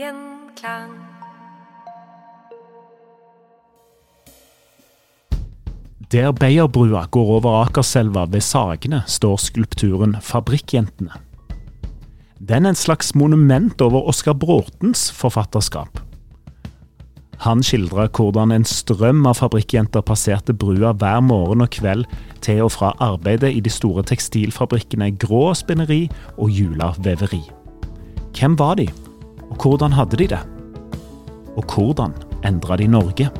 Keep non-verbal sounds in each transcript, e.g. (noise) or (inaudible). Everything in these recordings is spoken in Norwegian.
Gjenklang. Der Beierbrua går over Akerselva ved Sagene, står skulpturen Fabrikkjentene. Den er en slags monument over Oskar Bråtens forfatterskap. Han skildrer hvordan en strøm av fabrikkjenter passerte brua hver morgen og kveld til og fra arbeidet i de store tekstilfabrikkene Grå spinneri og Jula veveri. Hvem var de, og hvordan hadde de det? Og hvordan endra de Norge?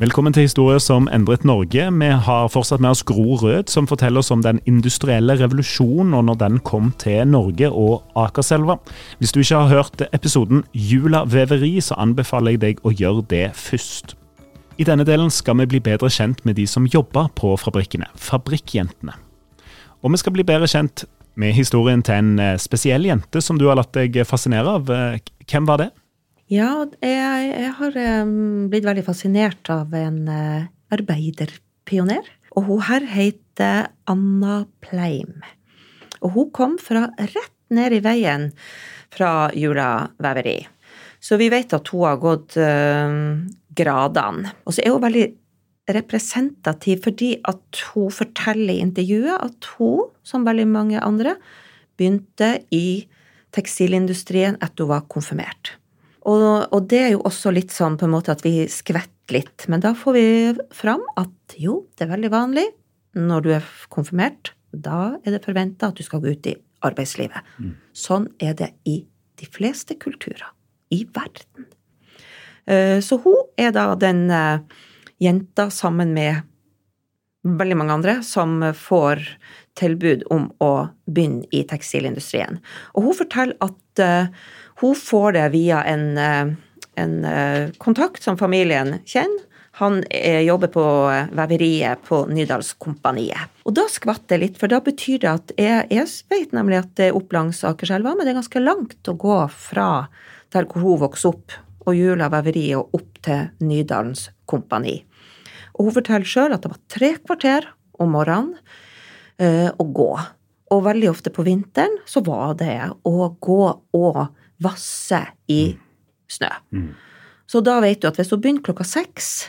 Velkommen til Historier som endret Norge. Vi har fortsatt med oss Gro Rød, som forteller oss om den industrielle revolusjonen og når den kom til Norge og Akerselva. Hvis du ikke har hørt episoden Jula veveri, så anbefaler jeg deg å gjøre det først. I denne delen skal vi bli bedre kjent med de som jobber på fabrikkene, fabrikkjentene. Og vi skal bli bedre kjent med historien til en eh, spesiell jente som du har latt deg fascinere av. Eh, Hvem var det? Ja, jeg, jeg har blitt veldig fascinert av en uh, arbeiderpioner. Og hun her heter Anna Pleim. Og hun kom fra rett ned i veien fra Jula veveri. Så vi vet at hun har gått uh, gradene. Og så er hun veldig representativ fordi at hun forteller i intervjuet at hun, som veldig mange andre, begynte i tekstilindustrien etter hun var konfirmert. Og, og, det er jo også litt sånn på en måte at vi skvetter litt. Men da får vi fram at jo, det er veldig vanlig når du er konfirmert. Da er det forventa at du skal gå ut i arbeidslivet. Mm. Sånn er det i de fleste kulturer i verden. Eh, så hun er da den eh, jenta sammen med veldig mange andre som får tilbud om å begynne i tekstilindustrien. Og hun forteller at uh, hun får det via en, uh, en uh, kontakt som familien kjenner. Han jobber på veveriet på Nydalskompaniet. Og da skvatt det litt, for da betyr det at jeg, jeg vet nemlig at det er opp langs Akerselva, men det er ganske langt å gå fra der hvor hun vokste opp, og Jula veveriet, og opp til Nydalens kompani. Og hun forteller sjøl at det var tre kvarter om morgenen å gå. Og veldig ofte på vinteren så var det å gå og vasse i mm. snø. Mm. Så da vet du at hvis hun begynner klokka seks,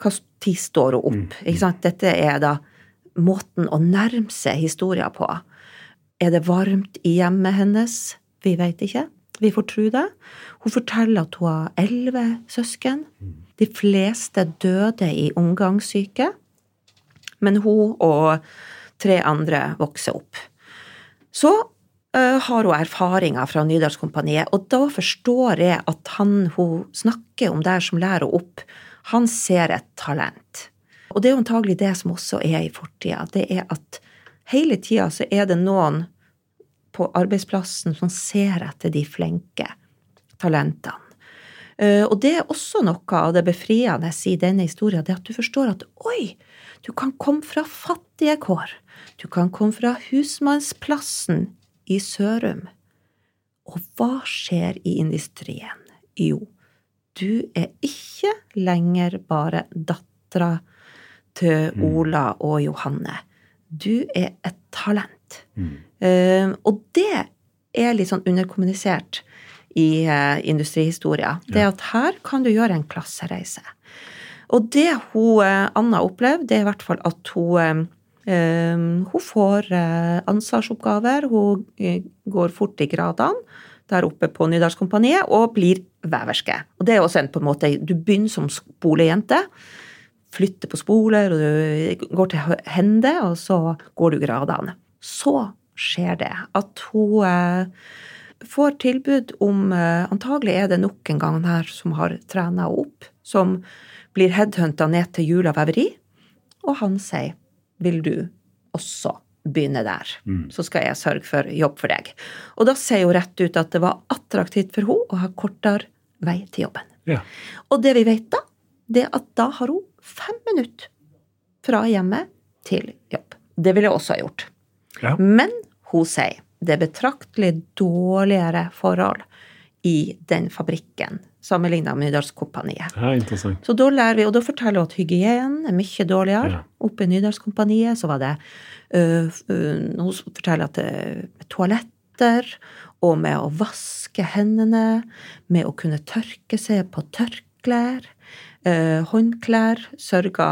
hva tid står hun opp? Mm. Ikke sant? Dette er da måten å nærme seg historien på. Er det varmt i hjemmet hennes? Vi vet ikke. Vi får tro det. Hun forteller at hun har elleve søsken. De fleste døde i omgangssyke. Men hun og tre andre vokser opp. Så uh, har hun erfaringer fra Nydalskompaniet, og da forstår jeg at han hun snakker om der som lærer henne opp, han ser et talent. Og det er jo antagelig det som også er i fortida. Det er at hele tida så er det noen på arbeidsplassen som ser etter de flinke talentene. Eh, Og det er også noe av det befriende i denne historien, det at du forstår at oi, du kan komme fra fattige kår. Du kan komme fra husmannsplassen i Sørum. Og hva skjer i industrien? Jo, du er ikke lenger bare dattera til Ola og Johanne. Du er et talent. Eh, og det er litt sånn underkommunisert i uh, industrihistoria. Det at her kan du gjøre en klassereise. Og det hun uh, Anna opplevde, det er i hvert fall at hun eh, hun får eh, ansvarsoppgaver, hun eh, går fort i gradene der oppe på Nydalskompaniet og blir veverske. Og det er også en på en måte Du begynner som spolejente, flytter på spoler, og du går til hende, og så går du gradene. Så skjer det at hun eh, får tilbud om Antagelig er det nok en gang her som har trena opp, som blir headhunta ned til Jula veveri, og han sier vil du også begynne der, så skal jeg sørge for jobb for deg. Og da ser jo rett ut at det var attraktivt for henne å ha kortere vei til jobben. Ja. Og det vi vet da, det er at da har hun fem minutter fra hjemmet til jobb. Det ville jeg også ha gjort. Ja. Men hun sier det er betraktelig dårligere forhold i den fabrikken sammenlignet med Nydalskompaniet. ja, interessant. Så da lærer vi, og da forteller hun at hygienen er mye dårligere. Ja. Oppe i Nydalskompaniet så var det øh, øh, Hun forteller at er toaletter, og med å vaske hendene, med å kunne tørke seg på tørklær, øh, håndklær, sørga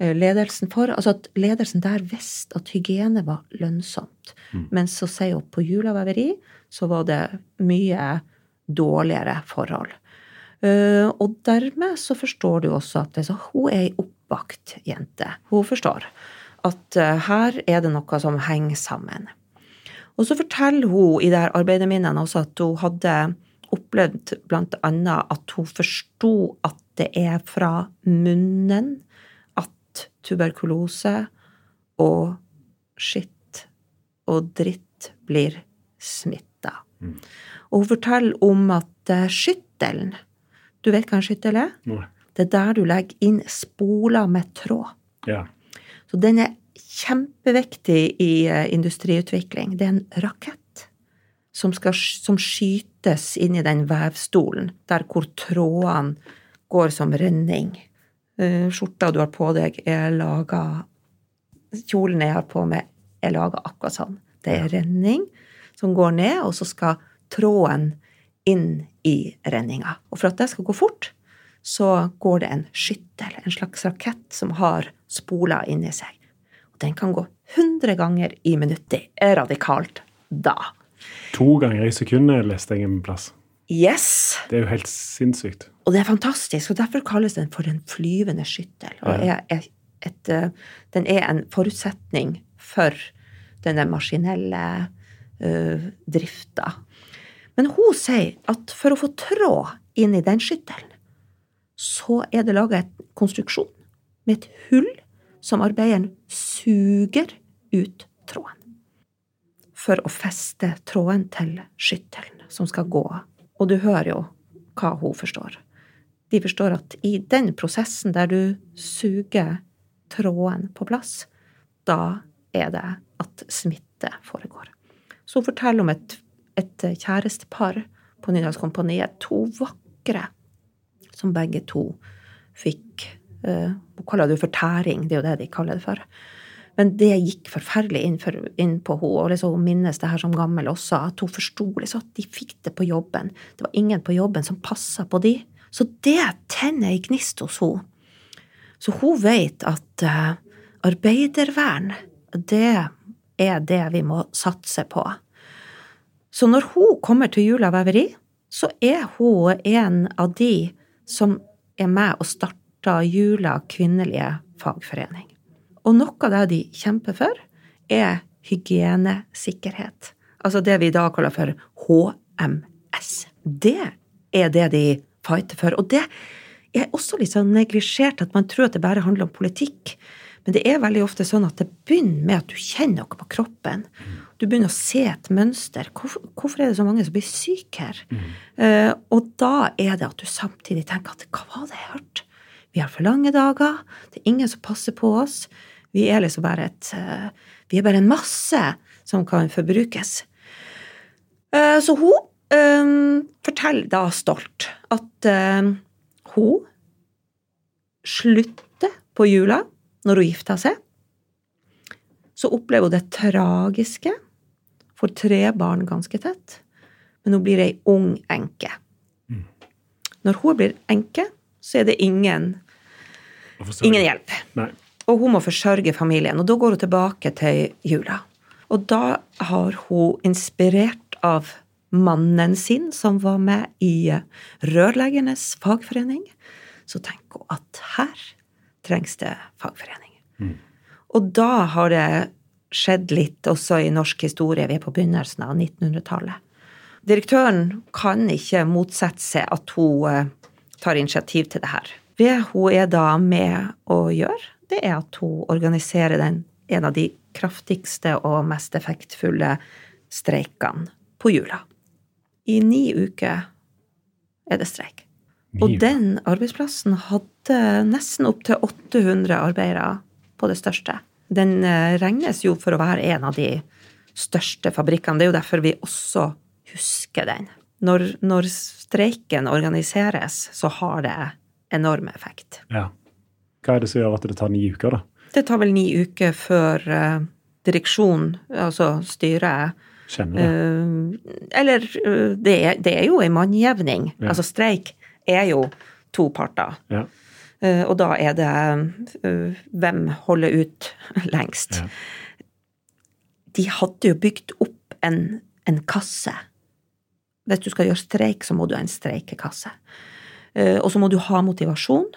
øh, ledelsen for. Altså at ledelsen der visste at hygiene var lønnsomt. Men så sier hun på Julaveveri så var det mye dårligere forhold. Eh, og dermed så forstår du også at så hun er ei oppvakt jente. Hun forstår at eh, her er det noe som henger sammen. Og så forteller hun i det her arbeiderminnene også at hun hadde opplevd annet at hun forsto at det er fra munnen at tuberkulose og skitt og dritt blir smitta. Og hun forteller om at eh, skyttelen Du vet hva en skyttel er? Nei. Det er der du legger inn spoler med tråd. Ja. Så den er kjempeviktig i eh, industriutvikling. Det er en rakett som, skal, som skytes inn i den vevstolen, der hvor trådene går som renning. Eh, Skjorta du har på deg, er laga Kjolen jeg har på meg, er laga akkurat sånn. Det er renning som går ned, og så skal tråden inn i renninga. Og for at det skal gå fort, så går det en skyttel, en slags rakett, som har spoler inni seg. Og den kan gå 100 ganger i minuttet. Det er radikalt da. To ganger i sekundet leste jeg en plass. Yes! Det er jo helt sinnssykt. Og det er fantastisk, og derfor kalles den for en flyvende skyttel. Og er er et, eh, den er en forutsetning for denne maskinelle uh, drifta. Men hun sier at for å få tråd inn i den skyttelen, så er det laga en konstruksjon med et hull som arbeideren suger ut tråden. For å feste tråden til skyttelen som skal gå. Og du hører jo hva hun forstår. De forstår at i den prosessen der du suger tråden på plass, da er det at smitte foregår. Så hun forteller om et, et kjærestepar på Nydalskompaniet. To vakre som begge to fikk Hun kaller jo for tæring, det er jo det de kaller det for. Men det gikk forferdelig inn, for, inn på henne, og liksom hun minnes det her som gammel også, at hun forsto liksom at de fikk det på jobben. Det var ingen på jobben som passa på de. Så det tenner ei gnist hos henne. Så hun vet at uh, arbeidervern, det er det vi må satse på. Så når hun kommer til Jula veveri, så er hun en av de som er med og starter Jula kvinnelige fagforening. Og noe av det de kjemper for, er hygienesikkerhet. Altså det vi i dag kaller for HMS. Det er det de fighter for. Og det er også litt sånn neglisjert at man tror at det bare handler om politikk. Men det er veldig ofte sånn at det begynner med at du kjenner noe på kroppen. Du begynner å se et mønster. Hvorfor, hvorfor er det så mange som blir syke her? Eh, og da er det at du samtidig tenker at hva var det jeg hørte? Vi har for lange dager, det er ingen som passer på oss. Vi er liksom bare et uh, Vi er bare en masse som kan forbrukes. Uh, så hun forteller da stolt at hun slutter på jula når hun gifter seg. Så opplever hun det tragiske, får tre barn ganske tett, men hun blir ei ung enke. Når hun blir enke, så er det ingen, ingen hjelp. Nei. Og hun må forsørge familien, og da går hun tilbake til jula. Og da har hun inspirert av mannen sin, som var med i Rørleggernes fagforening, så tenker hun at her trengs det fagforening. Og da har det skjedd litt også i norsk historie. Vi er på begynnelsen av 1900-tallet. Direktøren kan ikke motsette seg at hun eh, tar initiativ til det her. Det hun er da med å gjøre, det er at hun organiserer den, en av de kraftigste og mest effektfulle streikene på jula. I ni uker er det streik. Og den arbeidsplassen hadde nesten opptil 800 arbeidere på det største. Den eh, regnes jo for å være en av de største fabrikkene. Det er jo derfor vi også husker den. Når, når streiken organiseres, så har det enorm effekt. Ja. Hva er det som gjør at det tar ni uker, da? Det tar vel ni uker før eh, direksjonen, altså styret, Kjenner det. Eh, eller det, er, det er jo en mannjevning. Ja. Altså streik er jo to parter. Ja. Eh, og da er det eh, hvem holder ut lengst. Ja. De hadde jo bygd opp en, en kasse. Hvis du skal gjøre streik, så må du ha en streikekasse. Eh, og så må du ha motivasjon.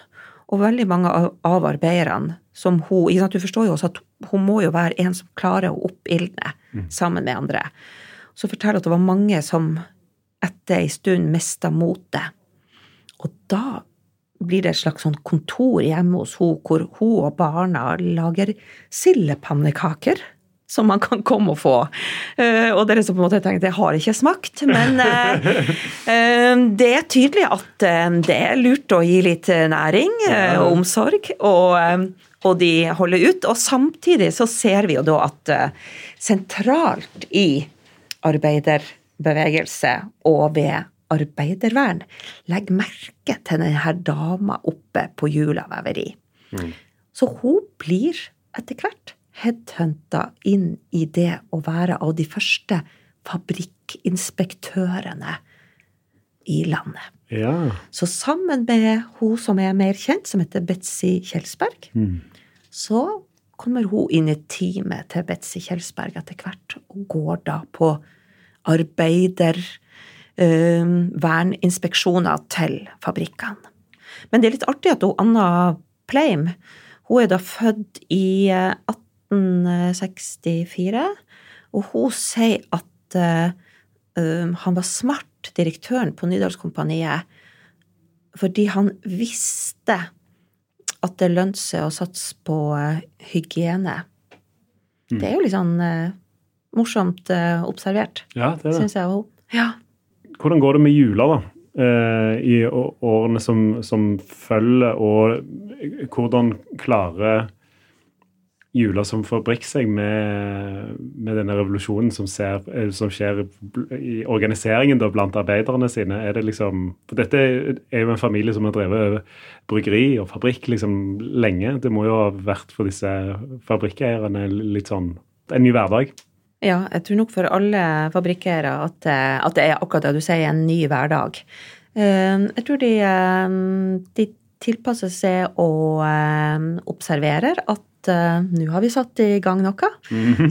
Og veldig mange av, arbeiderne som hun ikke sant, Du forstår jo også at hun må jo være en som klarer å oppildne sammen med andre. Så forteller hun at det var mange som etter ei stund mista motet. Og da blir det et slags sånn kontor hjemme hos henne, hvor hun og barna lager sildepannekaker. Som man kan komme og få. Uh, og dere som på en måte tenker det har ikke smakt, men uh, uh, det er tydelig at det er lurt å gi litt næring og omsorg, og, og de holder ut. Og samtidig så ser vi jo da at sentralt i arbeiderbevegelse og ved arbeidervern. Legg merke til denne dama oppe på Jula veveri. Så hun blir etter hvert headhunta inn i det å være av de første fabrikkinspektørene i landet. Ja. Så sammen med hun som er mer kjent, som heter Betzy Kjelsberg, så kommer hun inn i teamet til Betzy Kjelsberg etter hvert, og går da på arbeiderverninspeksjoner til fabrikkene. Men det er litt artig at hun, Anna Pleim hun er da født i eh, 1864, og hun sier at eh, um, han var smart, direktøren på Nydalskompaniet, fordi han visste at det lønte seg å satse på eh, hygiene. Det er jo litt sånn uh, morsomt eh, observert, ja, syns jeg. Ja. Hvordan går det med jula, da? Eh, I årene som, som følger, og hvordan klarer jula som fabrikk seg med, med denne revolusjonen som, ser, eh, som skjer i organiseringen da, blant arbeiderne sine? Er det liksom, for Dette er jo en familie som har drevet bryggeri og fabrikk liksom lenge. Det må jo ha vært for disse fabrikkeierne litt sånn en ny hverdag. Ja, jeg tror nok for alle fabrikkeiere at, eh, at det er akkurat det du sier, en ny hverdag. Eh, Jeg tror de, eh, de tilpasser seg og observerer at nå har vi satt i gang noe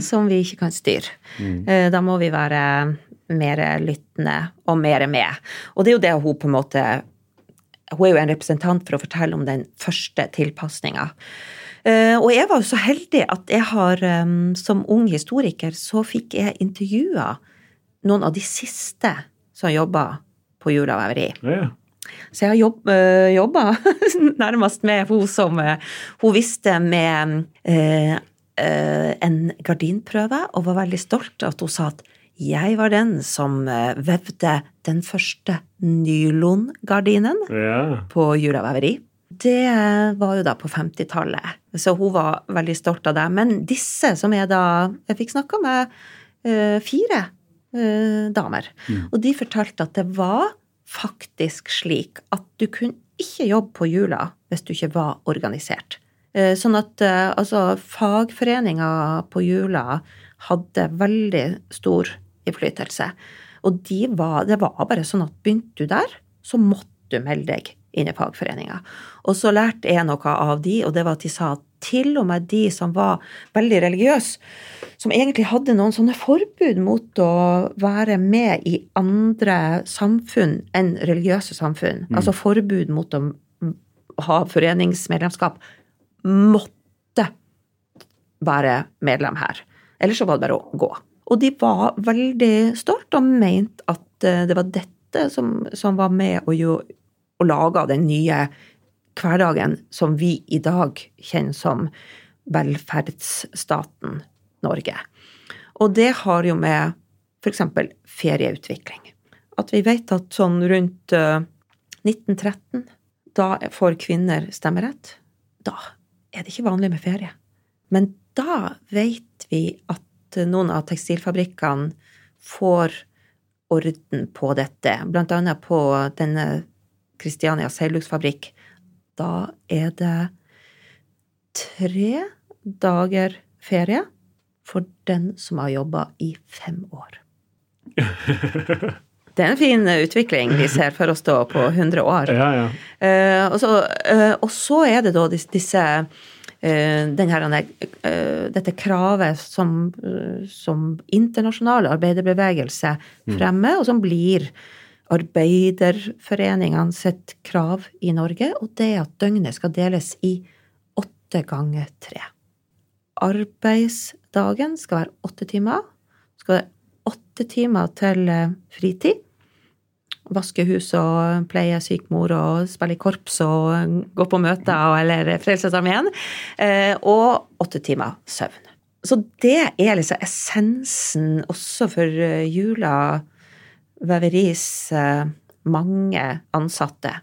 som vi ikke kan styre. Mm. Da må vi være mer lyttende og mer med. Og det er jo det hun på en måte Hun er jo en representant for å fortelle om den første tilpasninga. Eh, og jeg var jo så heldig at jeg har, eh, som ung historiker, så fikk jeg intervjua noen av de siste som jobba på Jula veveri. Ja, Så jeg har jobb, øh, jobba (laughs) nærmest med hun som øh, Hun visste med en gardinprøve og var veldig stolt at hun sa at jeg var den som vevde den første nylongardinen Ja. på Jula veveri. Det var jo da på 50-tallet, så hun var veldig stolt av det. Men disse som jeg da Jeg fikk snakka med uh, fire uh, damer, og de fortalte at det var faktisk slik at du kunne ikke jobbe på jula hvis du ikke var organisert. Uh, Sånn at altså, fagforeninga på jula hadde veldig stor innflytelse. Og de var, det var bare sånn at begynte du der, så måtte du melde deg inn i fagforeninga. Og så lærte jeg noe av de, og det var at de sa at til og med de som var veldig religiøse, som egentlig hadde noen sånne forbud mot å være med i andre samfunn enn religiøse samfunn, altså forbud mot å ha foreningsmedlemskap, måtte være medlem her. Ellers så var det bare å gå. Og de var veldig stolt og mente at eh, det var dette som, som var med å, jo, å lage den nye hverdagen som vi i dag kjenner som velferdsstaten Norge. Og det har jo med f.eks. ferieutvikling. At vi vet at sånn rundt eh, 1913, da får kvinner stemmerett. Da er det ikke vanlig med ferie. Men da vet vi at noen av tekstilfabrikkene får orden på dette, blant annet på denne Kristiania Seilduksfabrikk. Da er det tre dager ferie for den som har jobba i fem år. (laughs) Det er en fin utvikling vi ser for oss da på 100 år. Ja, ja. Eh, og, så, eh, og så er det da disse, disse eh, her, eh, dette kravet som, eh, som internasjonal arbeiderbevegelse fremmer, og som blir arbeiderforeningene sitt krav i Norge, og det er at døgnet skal deles i åtte ganger tre. Arbeidsdagen skal være åtte timer. Skal være åtte timer til eh, fritid. Vaske hus og pleie syk mor og spille i korps og gå på møter eller Frelsesarmeen. Eh, Og åtte timer søvn. Så det er liksom essensen også for eh, Jula veveris eh, mange ansatte.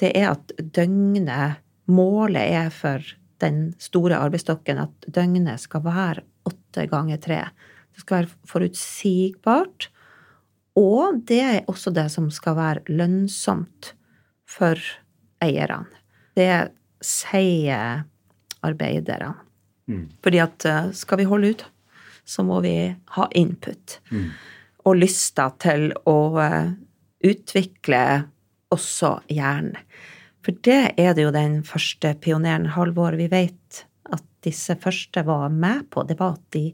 Det er at døgnet Målet er for den store arbeidsstokken at døgnet skal være åtte ganger tre. Det skal være forutsigbart. Og det er også det som skal være lønnsomt for eierne. Det sier arbeiderne. Fordi at eh, skal vi holde ut, så må vi ha input. Og lysta til å eh, utvikle også hjernen. For det er det jo den første pioneren, Halvor. Vi vet at disse første var med på. Det var at de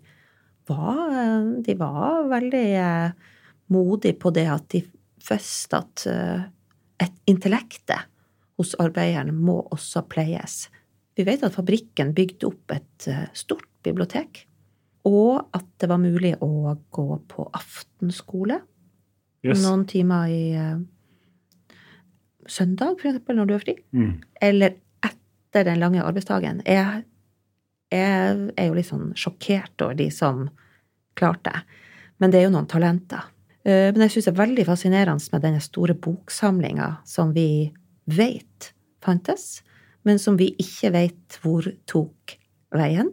var, eh, de var veldig eh, modige på det at de først at et intellektet hos arbeideren må også pleies. Vi vet at fabrikken bygde opp et stort bibliotek, og at det var mulig å gå på aftenskole Yes. noen timer i uh, søndag, eksempel, når du er fri. Mm. Eller etter den lange arbeidsdagen. Jeg, jeg er jo litt sånn sjokkert over de som klarte det. Men det er jo noen talenter. Uh, Men jeg syns det er veldig fascinerende med denne store boksamlinga som vi vet fantes, men som vi ikke vet hvor tok veien.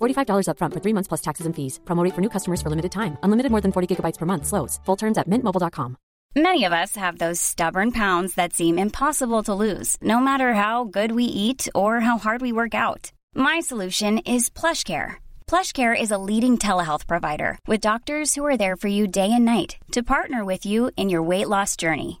$45 upfront for three months plus taxes and fees. Promo for new customers for limited time. Unlimited more than 40 gigabytes per month. Slows. Full terms at mintmobile.com. Many of us have those stubborn pounds that seem impossible to lose, no matter how good we eat or how hard we work out. My solution is PlushCare. PlushCare is a leading telehealth provider with doctors who are there for you day and night to partner with you in your weight loss journey.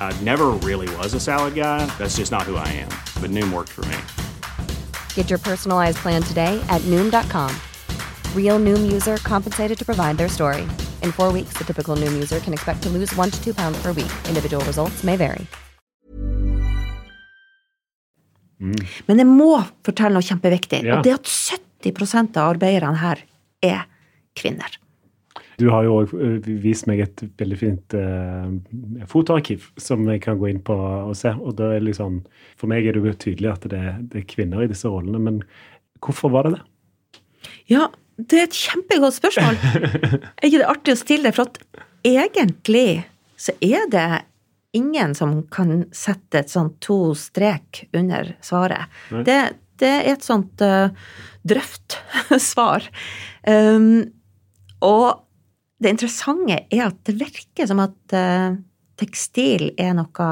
I never really was a salad guy. That's just not who I am. But Noom worked for me. Get your personalized plan today at Noom.com. Real Noom user compensated to provide their story. In four weeks, the typical Noom user can expect to lose one to two pounds per week. Individual results may vary. Men jeg må fortelle noe kjempeviktig. Ja. Og det at 70 av arbeiderne her er kvinner. Du har jo òg vist meg et veldig fint eh, fotoarkiv som jeg kan gå inn på og se. og da er liksom, For meg er det jo tydelig at det, det er kvinner i disse rollene, men hvorfor var det det? Ja, det er et kjempegodt spørsmål. (laughs) er ikke det artig å stille det? For at egentlig så er det ingen som kan sette et sånt to strek under svaret. Det, det er et sånt uh, drøft (laughs) svar. Um, og det interessante er at det virker som at uh, tekstil er noe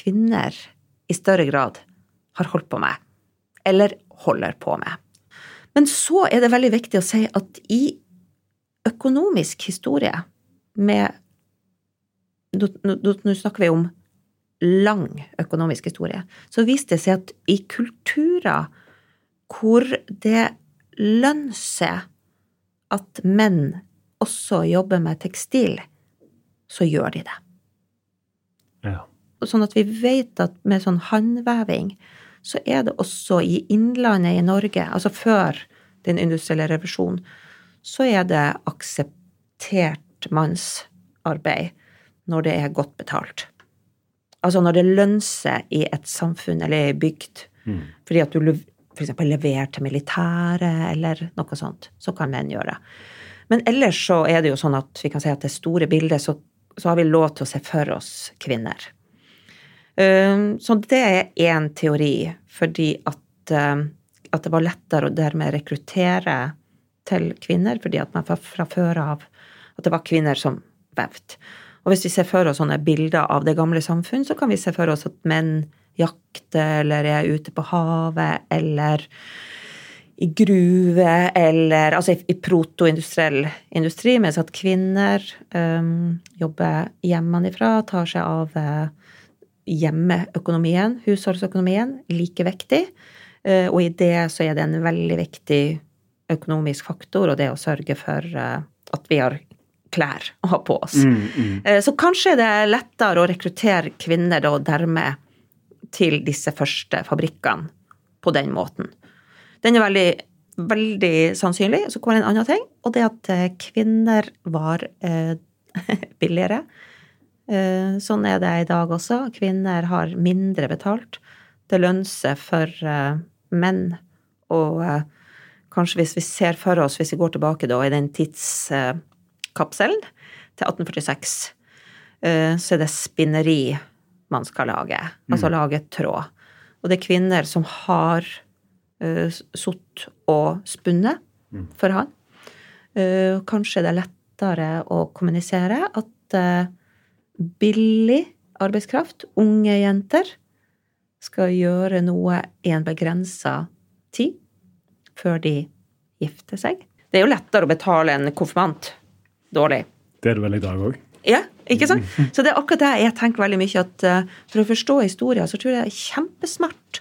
kvinner i større grad har holdt på med. Eller holder på med. Men så er det veldig viktig å si at i økonomisk historie med Nå nå- snakker vi om lang økonomisk historie. Så viste det seg at i kulturer hvor det lønner seg at menn også jobber med tekstil, så gjør de det. Ja. Sånn at vi vet at med sånn håndveving, så er det også i innlandet i Norge, altså før den industrielle revisjonen, så er det akseptert mannsarbeid når det er godt betalt. Altså når det lønner seg i et samfunn eller i bygd. bygd, fordi at du f.eks. leverer til militæret eller noe sånt, så kan menn gjøre det. Men ellers så er det jo sånn at vi kan si at det store bildet, så, så har vi lov til å se for oss kvinner. Um, Så det er én teori, fordi at, um, at det var lettere å dermed rekruttere til kvinner, fordi at man fra før av at det var kvinner som vevde. Og hvis vi ser for oss sånne bilder av det gamle samfunn, så kan vi se for oss at menn jakter eller er ute på havet eller i gruve eller Altså i, i protoindustriell industri, mens at kvinner um, jobber hjemmefra, tar seg av uh, hjemmeøkonomien, husholdsøkonomien, like viktig. Uh, og i det så er det en veldig viktig økonomisk faktor, og det å sørge for uh, at vi har klær å ha på oss. Eh, Så kanskje det er lettere å rekruttere kvinner da dermed til disse første fabrikkene på den måten. Den er veldig, veldig sannsynlig. Så kommer en annen ting, og det at eh, kvinner var eh, (laughs) billigere. Eh, sånn er det i dag også. Kvinner har mindre betalt. Det lønner seg for eh, menn og eh, kanskje hvis vi ser for oss, hvis vi går tilbake da i den tidskapselen til 1846, eh, så er det spinneri man skal lage. Altså lage tråd. Og det er kvinner som har sittet og spunnet for han. Eh, kanskje det er lettere å kommunisere at eh, billig arbeidskraft, unge jenter, skal gjøre noe i en begrensa tid før de gifter seg. Det er jo lettere å betale en konfirmant dårlig. Det er det vel i dag òg. Ja, ikke sant? (laughs) Så det er akkurat det jeg tenker veldig mye, at eh, for å forstå historien, så tror jeg det er kjempesmart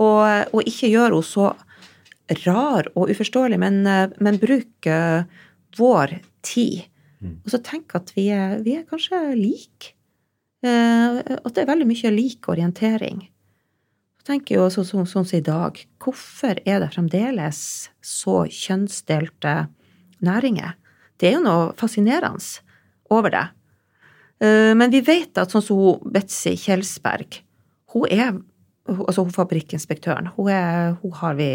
å, og ikke gjøre henne så rar og uforståelig, men, eh, men bruke vår tid. Og så tenk at vi er, vi er kanskje like. Eh, at det er veldig mye lik orientering. Så tenker jo sånn som så, så, så i dag, hvorfor er det fremdeles så kjønnsdelte næringer? Det er jo noe fascinerende over det. Eh, Men vi vet at sånn som Betzy Kjelsberg, hun er altså hun fabrikkinspektøren, hun, er, hun har vi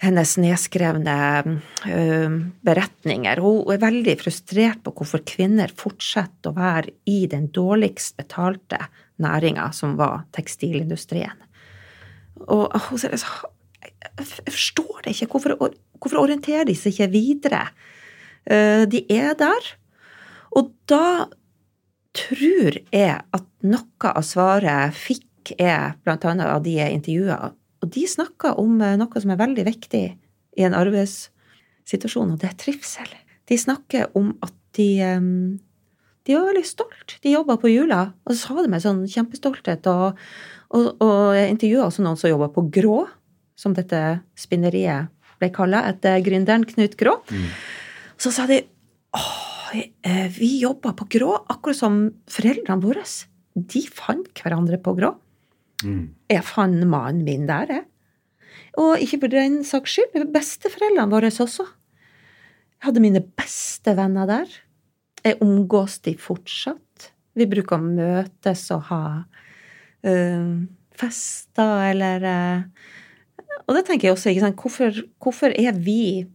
hennes nedskrevne uh, beretninger. Hun er veldig frustrert på hvorfor kvinner fortsetter å være i den dårligst betalte næringa, som var tekstilindustrien. Og hun sier jeg forstår det ikke. Hvorfor, hvorfor orienterer de seg ikke videre? Uh, de er der. Og da tror jeg at noe av svaret fikk jeg blant annet av de jeg intervjua. Og de snakka om eh, noe som er veldig viktig i en arbeidssituasjon, og det er trivsel. De snakker om at de eh, de var veldig stolt. De jobba på Jula, og så sa det med sånn kjempestolthet. Og, og, og jeg intervjua også noen som jobba på Grå, som dette spinneriet ble kalla etter gründeren Knut Grå. Mm. Så sa de åh, Eh, vi jobba på Grå, akkurat som foreldrene våre. De fant hverandre på Grå. Mm. Jeg fant mannen min der, jeg. Og ikke for den saks skyld, besteforeldrene våre også. Jeg hadde mine beste venner der. Jeg omgås de fortsatt. Vi bruker å møtes og ha uh, fester eller uh, Og det tenker jeg også, ikke sant, hvorfor, hvorfor er vi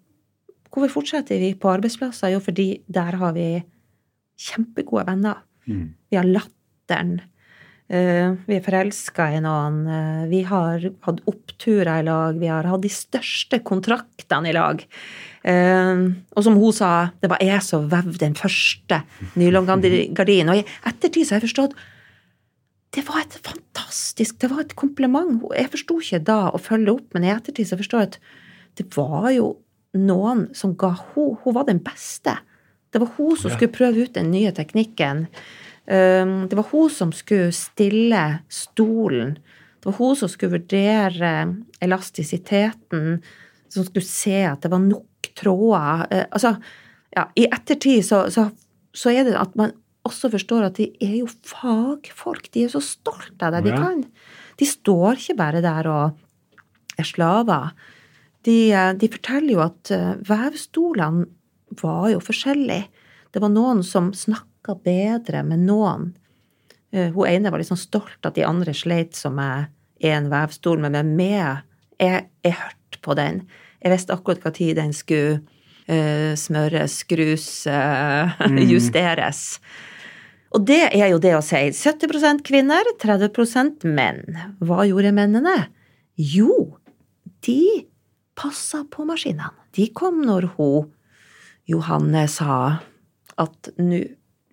Hvorfor fortsetter vi på arbeidsplasser? Jo, fordi der har vi kjempegode venner. Mm. Vi har latteren. Uh, vi er forelska i noen. Uh, vi har hatt oppturer i lag. Vi har hatt de største kontraktene i lag. Uh, og som hun sa, det var jeg som vevde den første nylongardinen. Og i ettertid så har jeg forstått det var et fantastisk Det var et kompliment. Jeg forsto ikke da å følge opp, men i ettertid så forstår jeg at det var jo noen som ga henne Hun var den beste. Det var hun som skulle prøve ut den nye teknikken. Um, det var hun som skulle stille stolen. Det var hun som skulle vurdere elastisiteten, som skulle se at det var nok tråder. Uh, altså, ja, i ettertid så, så, så, er det at man også forstår at de er jo fagfolk. De er så stolte av det de kan. De står ikke bare der og er slaver de, de forteller jo at eh, vevstolene var jo forskjellige. Det var noen som snakka bedre med noen. Eh, hun ene var liksom stolt at de andre sleit som med en vevstol, men med meg jeg, jeg hørte på den. Jeg visste akkurat hva tid den skulle uh, smøres, skrus, uh, (laughs) mm. justeres. Og det er jo det å si 70% kvinner, 30% menn. Hva gjorde mennene? Jo, de passa på maskinene. De kom når hun Johanne sa at nå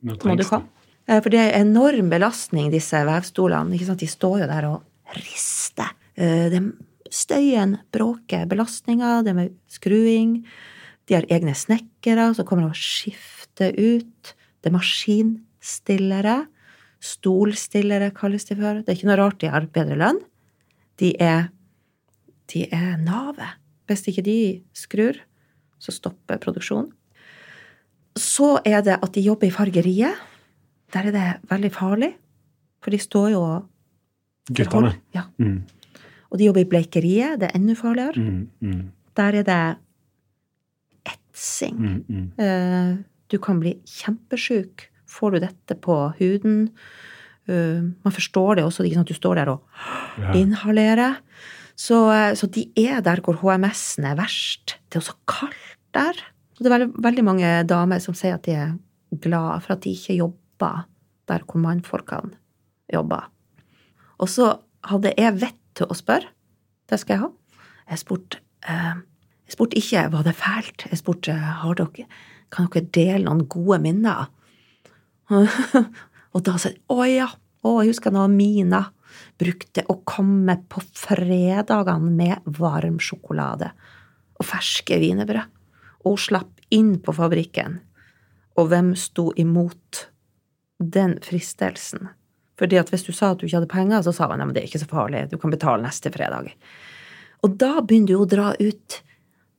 må du komme. Eh, for det er enorm belastning, disse vevstolene. De står jo der og rister. Eh, det støyen bråker. Belastninga, det med skruing. De har egne snekkere som kommer og skifter ut. Det er maskinstillere. Stolstillere kalles de for. Det er ikke noe rart de har bedre lønn. De er, de er navet. Hvis ikke de skrur, så stopper produksjonen. Så er det at de jobber i fargeriet. Der er det veldig farlig, for de står jo og Guttene. Ja. Mm. Og de jobber i bleikeriet. Det er enda farligere. Mm, mm. Der er det etsing. Mm, mm. Eh, du kan bli kjempesjuk. Får du dette på huden uh, Man forstår det også, du står der og inhalerer. Så, eh, så, de er der hvor HMS-en er verst. Det er også kaldt der. Og det er veldig, mange damer som sier at de er glad for at de ikke jobber der hvor mannfolkene jobber. Og så hadde jeg vett til å spørre. Det skal jeg ha. Jeg spurte eh, jeg ikke var det fælt. Jeg spurte har dere, kan dere dele noen gode minner. (laughs) og da sa jeg å ja, å, jeg husker nå Mina brukte å komme på fredagene med varm sjokolade og ferske wienerbrød. Og hun slapp inn på fabrikken. Og hvem sto imot den fristelsen? Fordi at hvis du sa at du ikke hadde penger, så sa han at det er ikke så farlig, du kan betale neste fredag. Og da begynner du å dra ut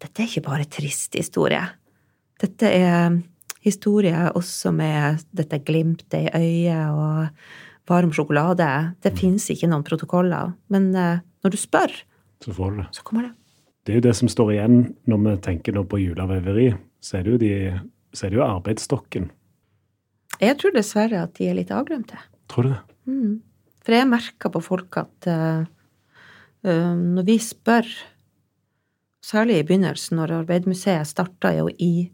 Dette er ikke bare trist historie. Dette er historie også med dette glimtet i øyet og varm sjokolade. Det mm. fins ikke noen protokoller. Men uh, når du spør, så, får du så kommer det. Det er jo det som står igjen når vi tenker på julaveveri. Så er det jo, de, så er det jo arbeidsstokken. Jeg tror dessverre at de er litt avglemte. Tror du det? Mm. For jeg merker på folk at uh, når vi spør, særlig i begynnelsen, når Arbeidermuseet starta jo i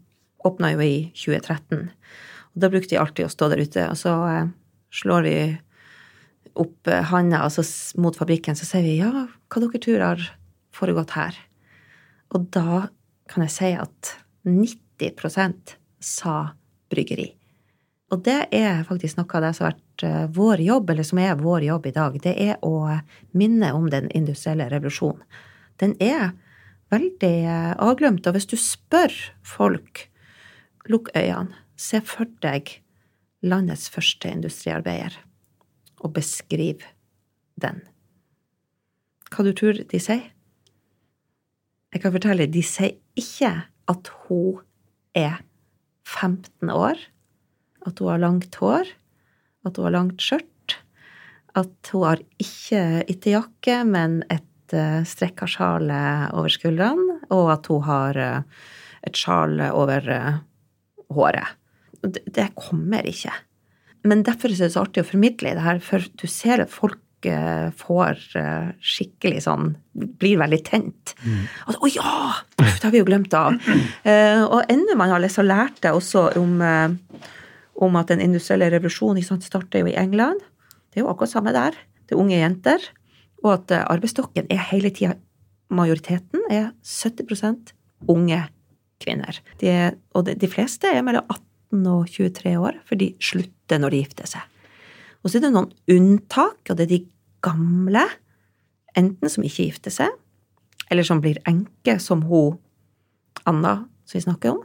Åpna jo i 2013. Og da brukte de alltid å stå der ute, og så uh, slår vi opp handa altså, mot fabrikken, så sier vi ja, hva dere tror har foregått her? Og da kan jeg si at 90% sa bryggeri. Og det er faktisk noe av det som har vært eh, vår jobb, eller som er vår jobb i dag. Det er å minne om den industrielle revolusjonen. Den er veldig eh, avglemt, og hvis du spør folk, lukk øynene, se for deg landets første industriarbeider, og beskriv den. Hva du tror de sier? Jeg kan fortelle, de sier ikke at hun er 15 år, at hun har langt hår, at hun har langt skjørt, at hun har ikke ytterjakke, men et uh, strekka sjal eh, over skuldrene, og at hun har eh, et sjal over eh, håret. Det, kommer ikke. Men derfor er det så artig å formidle det her, for du ser at folk eh, får eh, skikkelig sånn Blir veldig tent. Og, Å ja! Det har vi jo glemt av. Eh, og enda man har lest lært det også om, eh, om at den industrielle revolusjonen sant, starter jo i England. Det er jo akkurat samme der. Det er unge jenter. Og at eh, arbeidsstokken er hele tida Majoriteten er 70 unge kvinner. De, og de, de fleste er mellom 18 og 23 år, for de slutter når de gifter seg. Og så er det noen unntak, og det er de gamle, enten som ikke gifter seg, eller som blir enke, som hun Anna som vi snakker om,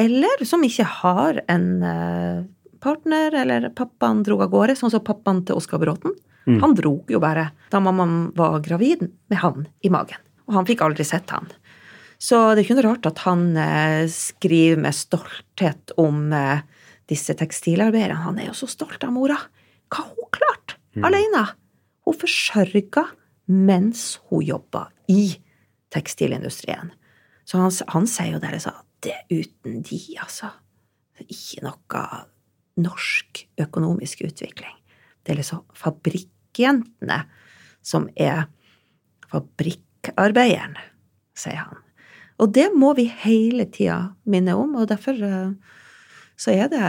eller som ikke har en eh, partner, eller pappaen dro av gårde, sånn som pappaen til Oskar Bråten. Han dro jo bare da mammaen var gravid med han i magen, og han fikk aldri sett han. Så det er ikke noe rart at han eh, skriver med stolthet om eh, disse tekstilarbeiderne. Han er jo så stolt av mora. Hva hun klart alene? Hun forsørga mens hun jobba i tekstilindustrien. Så han, han sier jo det liksom Det er uten de, altså. Ikke noe norsk økonomisk utvikling. Det er liksom fabrikkjentene som er fabrikkarbeideren, sier han. Og det må vi hele tida minne om, og derfor eh, så er det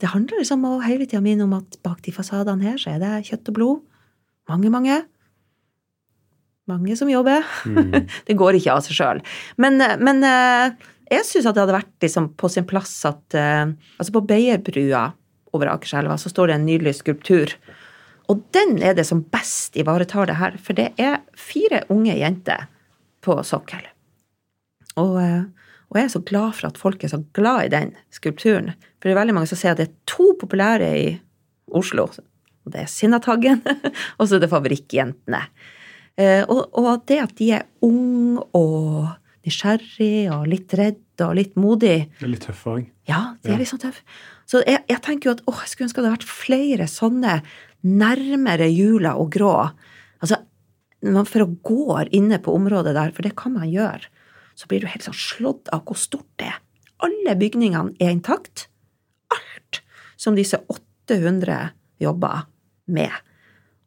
Det handler liksom hele tida min om at bak de fasadene her, så er det kjøtt og blod. Mange, mange. Mange som jobber. (laughs) det går ikke av seg sjøl. Men, men eh, jeg syns at det hadde vært liksom på sin plass at eh, Altså, på Beierbrua over Akerselva så står det en nydelig skulptur. Og den er det som best ivaretar det her, for det er fire unge jenter på sokkel. Og, eh, og jeg er så glad for at folk er så glad i den skulpturen. For det er veldig mange som sier at det er to populære i Oslo. Og det er Sinnataggen, (laughs) og så er det Fabrikkjentene. Eh, Og, og det at de er unge og nysgjerrig og litt redd og litt modig, litt tøffe òg. ja, det er litt sånn tøffe. Så jeg, jeg tenker jo at åh, jeg skulle ønske det hadde vært flere sånne nærmere jula og grå. Altså, man for å gå inne på området der, for det kan man gjøre, så blir du helt sånn slått av hvor stort det er. Alle bygningene er intakt. Alt som disse 800 jobber med.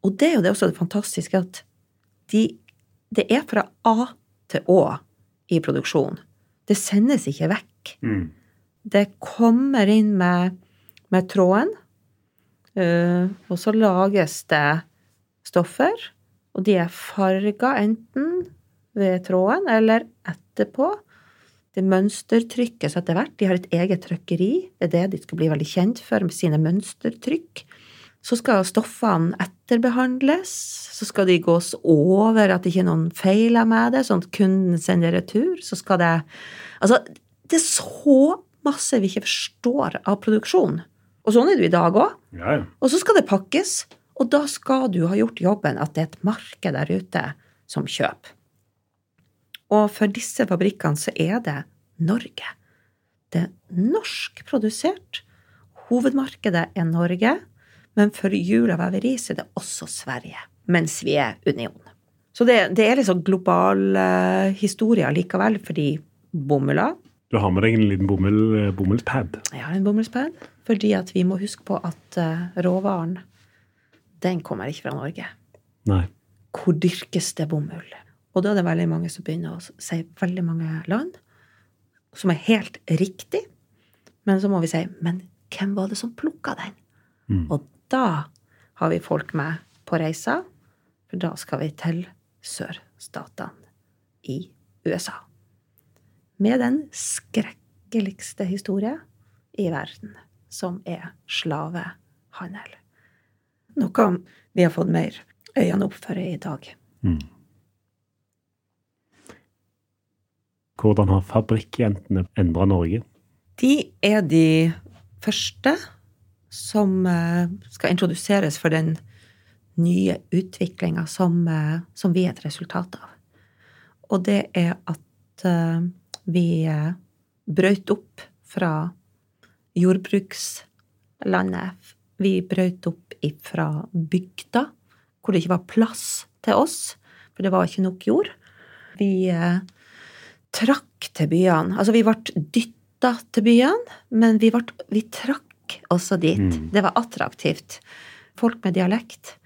Og det er jo det også det fantastiske at de, det er fra A til Å i produksjon. Det sendes ikke vekk. Det kommer inn med, med tråden, eh, og så lages det stoffer, og de er farga enten ved tråden eller etterpå. Det mønstertrykkes etter hvert. De har et eget trykkeri. Det er det de skal bli veldig kjent for med sine mønstertrykk. Så skal stoffene etterbehandles. Så skal de gås over at det ikke er noen feiler med det, sånn at kunden sender retur. Så skal det Altså, det er så masse vi ikke forstår av produksjon. Og sånn er det i dag òg. Ja, ja. Og så skal det pakkes, og da skal du ha gjort jobben at det er et marked der ute som kjøper. Og for disse fabrikkene så er det Norge. Det er norskprodusert. Hovedmarkedet er Norge, men for Jula veveri så er det også Sverige, mens vi er union. Så det, det er liksom global uh, historie likevel, fordi bomulla Du har med deg en liten bomull, bomullspad. Jeg har en bomullspad, fordi at vi må huske på at uh, råvaren, den kommer ikke fra Norge. Nei. Hvor dyrkes det bomull? Og da er det veldig mange som begynner å si veldig mange land, som er helt riktig. Men så må vi si men hvem var det som plukka den? Mm. Og da har vi folk med på reisa, for da skal vi til sørstatene i USA. Med den skrekkeligste historie i verden, som er slavehandel. Noe vi har fått mer øynene opp for i dag. Mm. Hvordan har fabrikkjentene endra Norge? De er de første som eh, skal introduseres for den nye utviklinga som, eh, som vi er et resultat av. Og det er at eh, vi brøt opp fra jordbrukslandet. Vi brøt opp fra bygda, hvor det ikke var plass til oss, for det var ikke nok jord. Vi trakk til byene. Altså, vi ble dytta til byene, men vi, ble, vi trakk også dit. Mm. Det var attraktivt. Folk med dialekt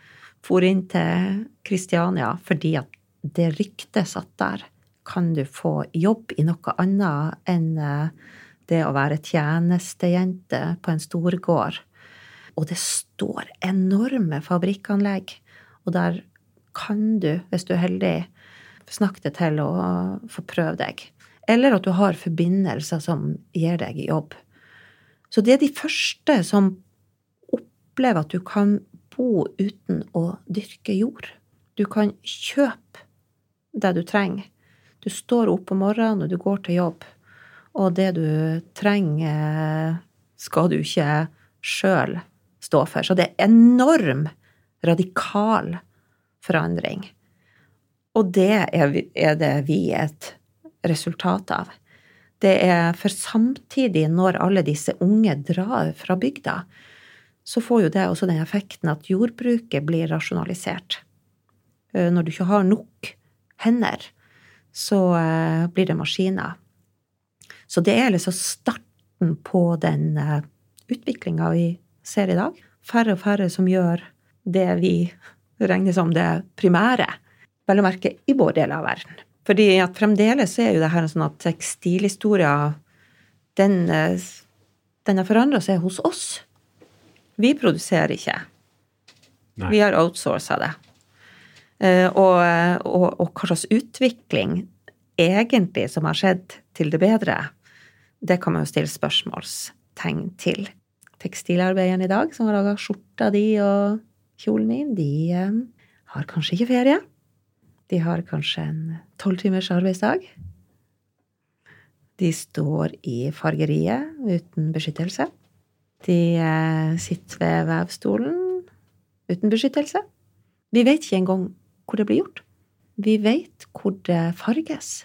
for inn til Kristiania fordi at det ryktet satt der. Kan du få jobb i noe annet enn eh, det å være tjenestejente på en storgård? Og det står enorme fabrikkanlegg, og der kan du, hvis du er heldig, snakke det til å få prøve deg. Eller at du har forbindelser som gir deg jobb. Så det er de første som opplever at du kan bo uten å dyrke jord. Du kan kjøpe det du trenger. Du står opp om morgenen, og du går til jobb. Og det du trenger, skal du ikke sjøl stå for. Så det er enorm, radikal forandring. Og det er, det vi er et resultat av. Det er for samtidig, når alle disse unge drar fra bygda, så får jo det også den effekten at jordbruket blir rasjonalisert. Eh, når du ikke har nok hender, så eh, blir det maskiner. Så det er liksom starten på den eh, utviklinga vi ser i dag. Færre og færre som gjør det vi regner som det primære vel å merke i vår del av verden. Fordi at fremdeles er jo det her en sånn at tekstilhistoria den, eh, den har forandra seg hos oss. Vi produserer ikke. Nei. Vi har outsourca det. Eh, Og, og, og hva slags utvikling egentlig som har skjedd til det bedre, det kan man jo stille spørsmålstegn til. Tekstilarbeideren i dag, som har laga skjorta di og kjolen min, de eh, har kanskje ikke ferie. De har kanskje en tolv timers arbeidsdag. De står i fargeriet uten beskyttelse. De eh, sitter ved vevstolen uten beskyttelse. Vi vet ikke engang hvor det blir gjort. Vi vet hvor det farges,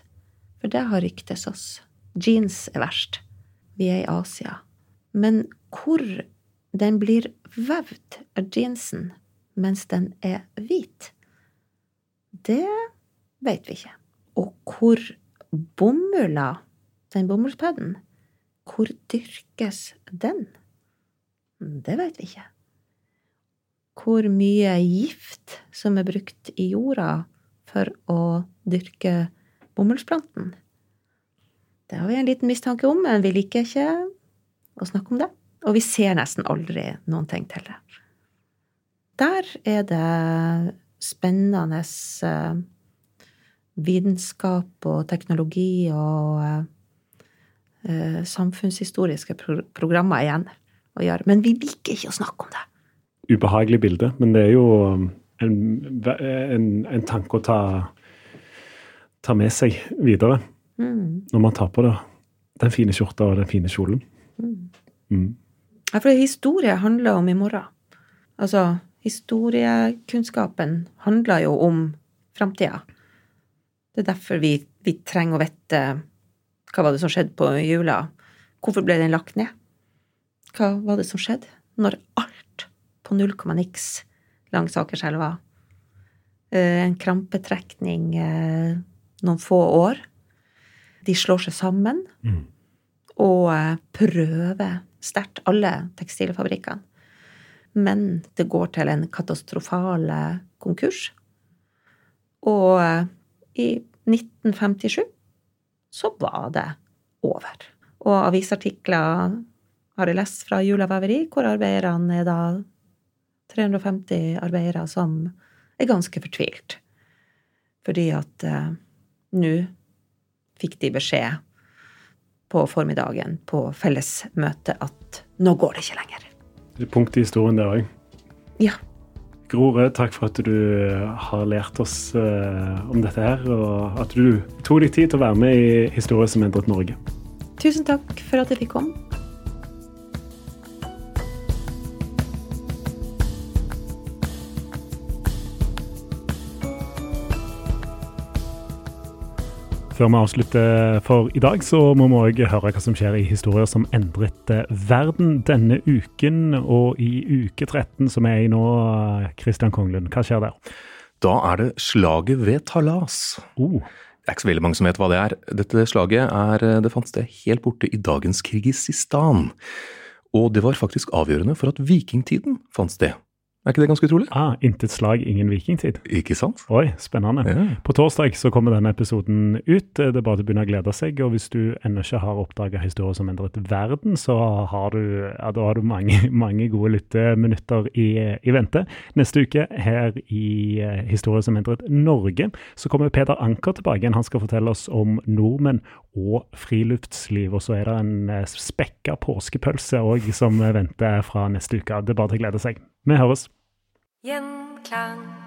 for det har ryktes oss. Jeans er verst. Vi er i Asia. Men hvor den blir vevd av jeansen mens den er hvit, det vet vi ikke. Og hvor bomulla, den bomullspadden, hvor dyrkes den? Det vet vi ikke. Hvor mye gift som er brukt i jorda for å dyrke bomullsplanten? Det har vi en liten mistanke om, men vi liker ikke å snakke om det. Og vi ser nesten aldri noen ting til det. Der er det spennende eh, vitenskap og teknologi og eh, samfunnshistoriske programmer igjen å gjøre. Men vi liker ikke å snakke om det. Ubehagelig bilde, men det er jo um, en, en, en tanke å ta, ta med seg videre Mm. når man tar på det. Den fine skjorta og den fine kjolen. Mm. Mm. Ja, for historie handler om i morgen. Altså, historiekunnskapen handler jo om framtida. Det er derfor vi, vi trenger å vite hva var det som skjedde på jula. Hvorfor ble den lagt ned? Hva var det som skjedde når alt på null komma niks langs Akerselva eh, En krampetrekning eh, noen få år. De slår seg sammen Mm. og eh, prøver sterkt, alle tekstilfabrikkene. Men det går til en katastrofal eh, konkurs. Og eh, i 1957 så var det over. Og avisartikler har jeg lest fra Jula Veveri, hvor arbeiderne er da 350 arbeidere som er ganske fortvilt. Fordi at eh, nå fikk de beskjed på formiddagen på fellesmøtet at nå går det ikke lenger. Det er punkt i historien der òg. Ja. Gro Rød, takk for at du har lært oss uh, om dette her, og at du tok deg tid til å være med i Historie som endret Norge. Tusen takk for at jeg fikk komme. Før vi avslutter for i dag, så må vi òg høre hva som skjer i historier som endret eh, verden denne uken. Og i uke 13 som er i nå, Christian Konglund, hva skjer der? Da er det slaget ved Talas. Oh. Det er ikke så veldig mange som vet hva det er. Dette slaget er, det fant sted helt borte i dagens Kirgisistan. Og det var faktisk avgjørende for at vikingtiden fant sted. Er ikke det ganske utrolig? Ah, Intet slag, ingen vikingtid. Ikke sant? Oi, spennende. Ja. På torsdag så kommer denne episoden ut. Det er bare til å begynne å glede seg. Og hvis du ennå ikke har oppdaga historier som endret verden, så har du, ja, da har du mange, (laughs) mange gode lytteminutter i, i, vente. Neste uke her i uh, Historier som endret Norge, så kommer Peder Anker tilbake igjen. Han skal fortelle oss om nordmenn og friluftsliv. Og så er det en uh, spekka påskepølse òg som venter fra neste uke. Det er bare til å glede seg. Vi høres. Gjenklang.